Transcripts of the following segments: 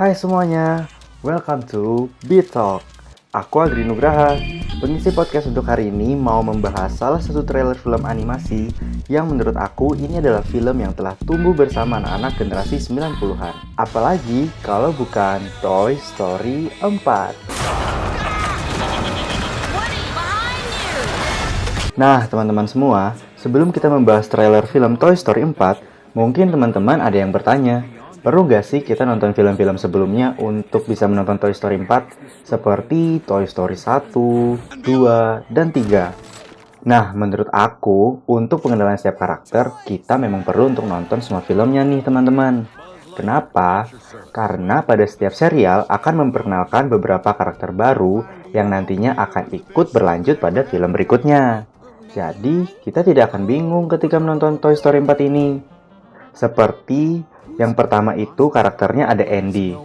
Hai semuanya, welcome to Beat Talk. Aku Agri Nugraha, pengisi podcast untuk hari ini mau membahas salah satu trailer film animasi yang menurut aku ini adalah film yang telah tumbuh bersama anak-anak generasi 90-an. Apalagi kalau bukan Toy Story 4. Nah, teman-teman semua, sebelum kita membahas trailer film Toy Story 4, mungkin teman-teman ada yang bertanya, Perlu gak sih kita nonton film-film sebelumnya untuk bisa menonton Toy Story 4 seperti Toy Story 1, 2, dan 3? Nah, menurut aku, untuk pengenalan setiap karakter, kita memang perlu untuk nonton semua filmnya nih teman-teman. Kenapa? Karena pada setiap serial akan memperkenalkan beberapa karakter baru yang nantinya akan ikut berlanjut pada film berikutnya. Jadi, kita tidak akan bingung ketika menonton Toy Story 4 ini. Seperti yang pertama itu karakternya ada Andy.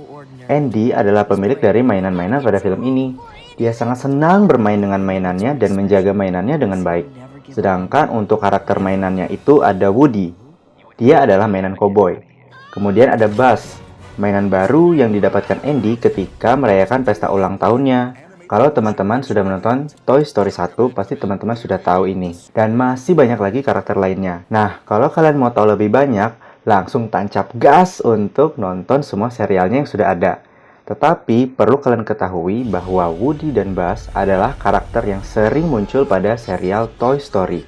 Andy adalah pemilik dari mainan-mainan pada film ini. Dia sangat senang bermain dengan mainannya dan menjaga mainannya dengan baik. Sedangkan untuk karakter mainannya itu ada Woody. Dia adalah mainan cowboy. Kemudian ada Buzz, mainan baru yang didapatkan Andy ketika merayakan pesta ulang tahunnya. Kalau teman-teman sudah menonton Toy Story 1, pasti teman-teman sudah tahu ini. Dan masih banyak lagi karakter lainnya. Nah, kalau kalian mau tahu lebih banyak, langsung tancap gas untuk nonton semua serialnya yang sudah ada. Tetapi perlu kalian ketahui bahwa Woody dan Buzz adalah karakter yang sering muncul pada serial Toy Story.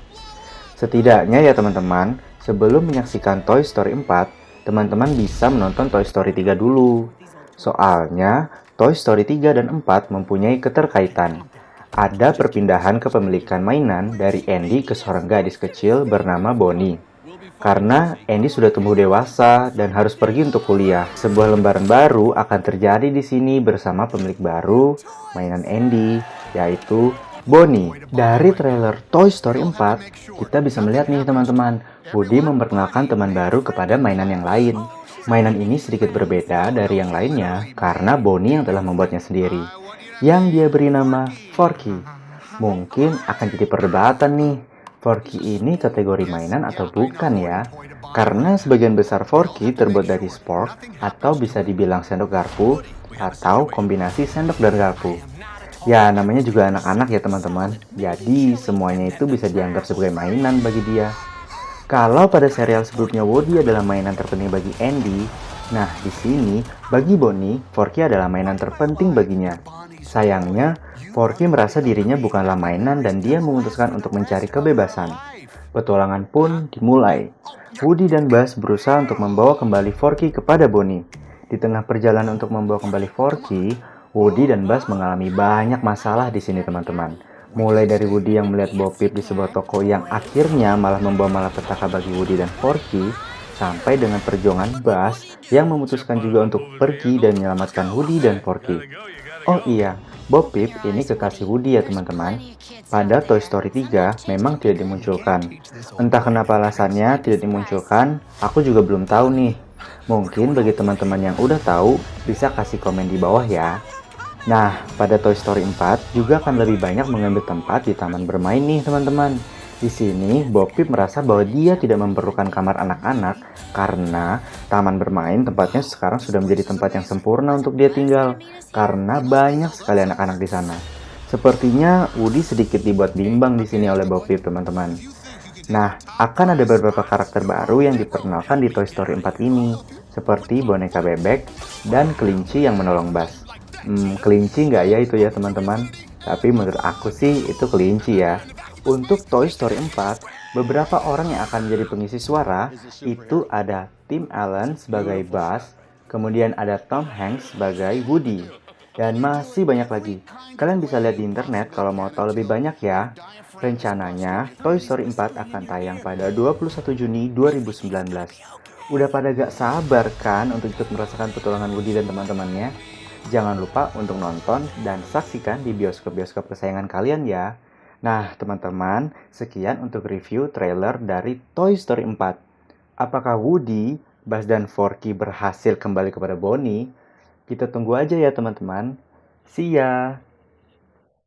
Setidaknya ya teman-teman, sebelum menyaksikan Toy Story 4, teman-teman bisa menonton Toy Story 3 dulu. Soalnya, Toy Story 3 dan 4 mempunyai keterkaitan. Ada perpindahan kepemilikan mainan dari Andy ke seorang gadis kecil bernama Bonnie. Karena Andy sudah tumbuh dewasa dan harus pergi untuk kuliah. Sebuah lembaran baru akan terjadi di sini bersama pemilik baru mainan Andy, yaitu Bonnie. Dari trailer Toy Story 4, kita bisa melihat nih teman-teman, Woody memperkenalkan teman baru kepada mainan yang lain. Mainan ini sedikit berbeda dari yang lainnya karena Bonnie yang telah membuatnya sendiri, yang dia beri nama Forky. Mungkin akan jadi perdebatan nih, Forky ini kategori mainan atau bukan ya? Karena sebagian besar forky terbuat dari spork atau bisa dibilang sendok garpu atau kombinasi sendok dan garpu. Ya namanya juga anak-anak ya teman-teman. Jadi semuanya itu bisa dianggap sebagai mainan bagi dia. Kalau pada serial sebelumnya Woody adalah mainan terpenting bagi Andy, nah di sini bagi Bonnie, Forky adalah mainan terpenting baginya. Sayangnya, Forky merasa dirinya bukanlah mainan dan dia memutuskan untuk mencari kebebasan. Petualangan pun dimulai. Woody dan Buzz berusaha untuk membawa kembali Forky kepada Bonnie. Di tengah perjalanan untuk membawa kembali Forky, Woody dan Buzz mengalami banyak masalah di sini teman-teman. Mulai dari Woody yang melihat Bo Peep di sebuah toko yang akhirnya malah membawa malapetaka bagi Woody dan Forky, sampai dengan perjuangan Buzz yang memutuskan juga untuk pergi dan menyelamatkan Woody dan Forky. Oh iya, Bob Peep ini kekasih Woody ya teman-teman. Pada Toy Story 3 memang tidak dimunculkan. Entah kenapa alasannya tidak dimunculkan, aku juga belum tahu nih. Mungkin bagi teman-teman yang udah tahu, bisa kasih komen di bawah ya. Nah, pada Toy Story 4 juga akan lebih banyak mengambil tempat di taman bermain nih teman-teman. Di sini, Bob Pip merasa bahwa dia tidak memerlukan kamar anak-anak karena taman bermain tempatnya sekarang sudah menjadi tempat yang sempurna untuk dia tinggal karena banyak sekali anak-anak di sana. Sepertinya Woody sedikit dibuat bimbang di sini oleh Bob Pip, teman-teman. Nah, akan ada beberapa karakter baru yang diperkenalkan di Toy Story 4 ini, seperti boneka bebek dan kelinci yang menolong Buzz. Hmm, kelinci nggak ya itu ya teman-teman? Tapi menurut aku sih itu kelinci ya. Untuk Toy Story 4, beberapa orang yang akan menjadi pengisi suara itu ada Tim Allen sebagai Buzz, kemudian ada Tom Hanks sebagai Woody, dan masih banyak lagi. Kalian bisa lihat di internet kalau mau tahu lebih banyak ya. Rencananya, Toy Story 4 akan tayang pada 21 Juni 2019. Udah pada gak sabar kan untuk ikut merasakan petualangan Woody dan teman-temannya? Jangan lupa untuk nonton dan saksikan di bioskop-bioskop kesayangan kalian ya. Nah, teman-teman, sekian untuk review trailer dari Toy Story 4. Apakah Woody, Buzz dan Forky berhasil kembali kepada Bonnie? Kita tunggu aja ya, teman-teman. See ya!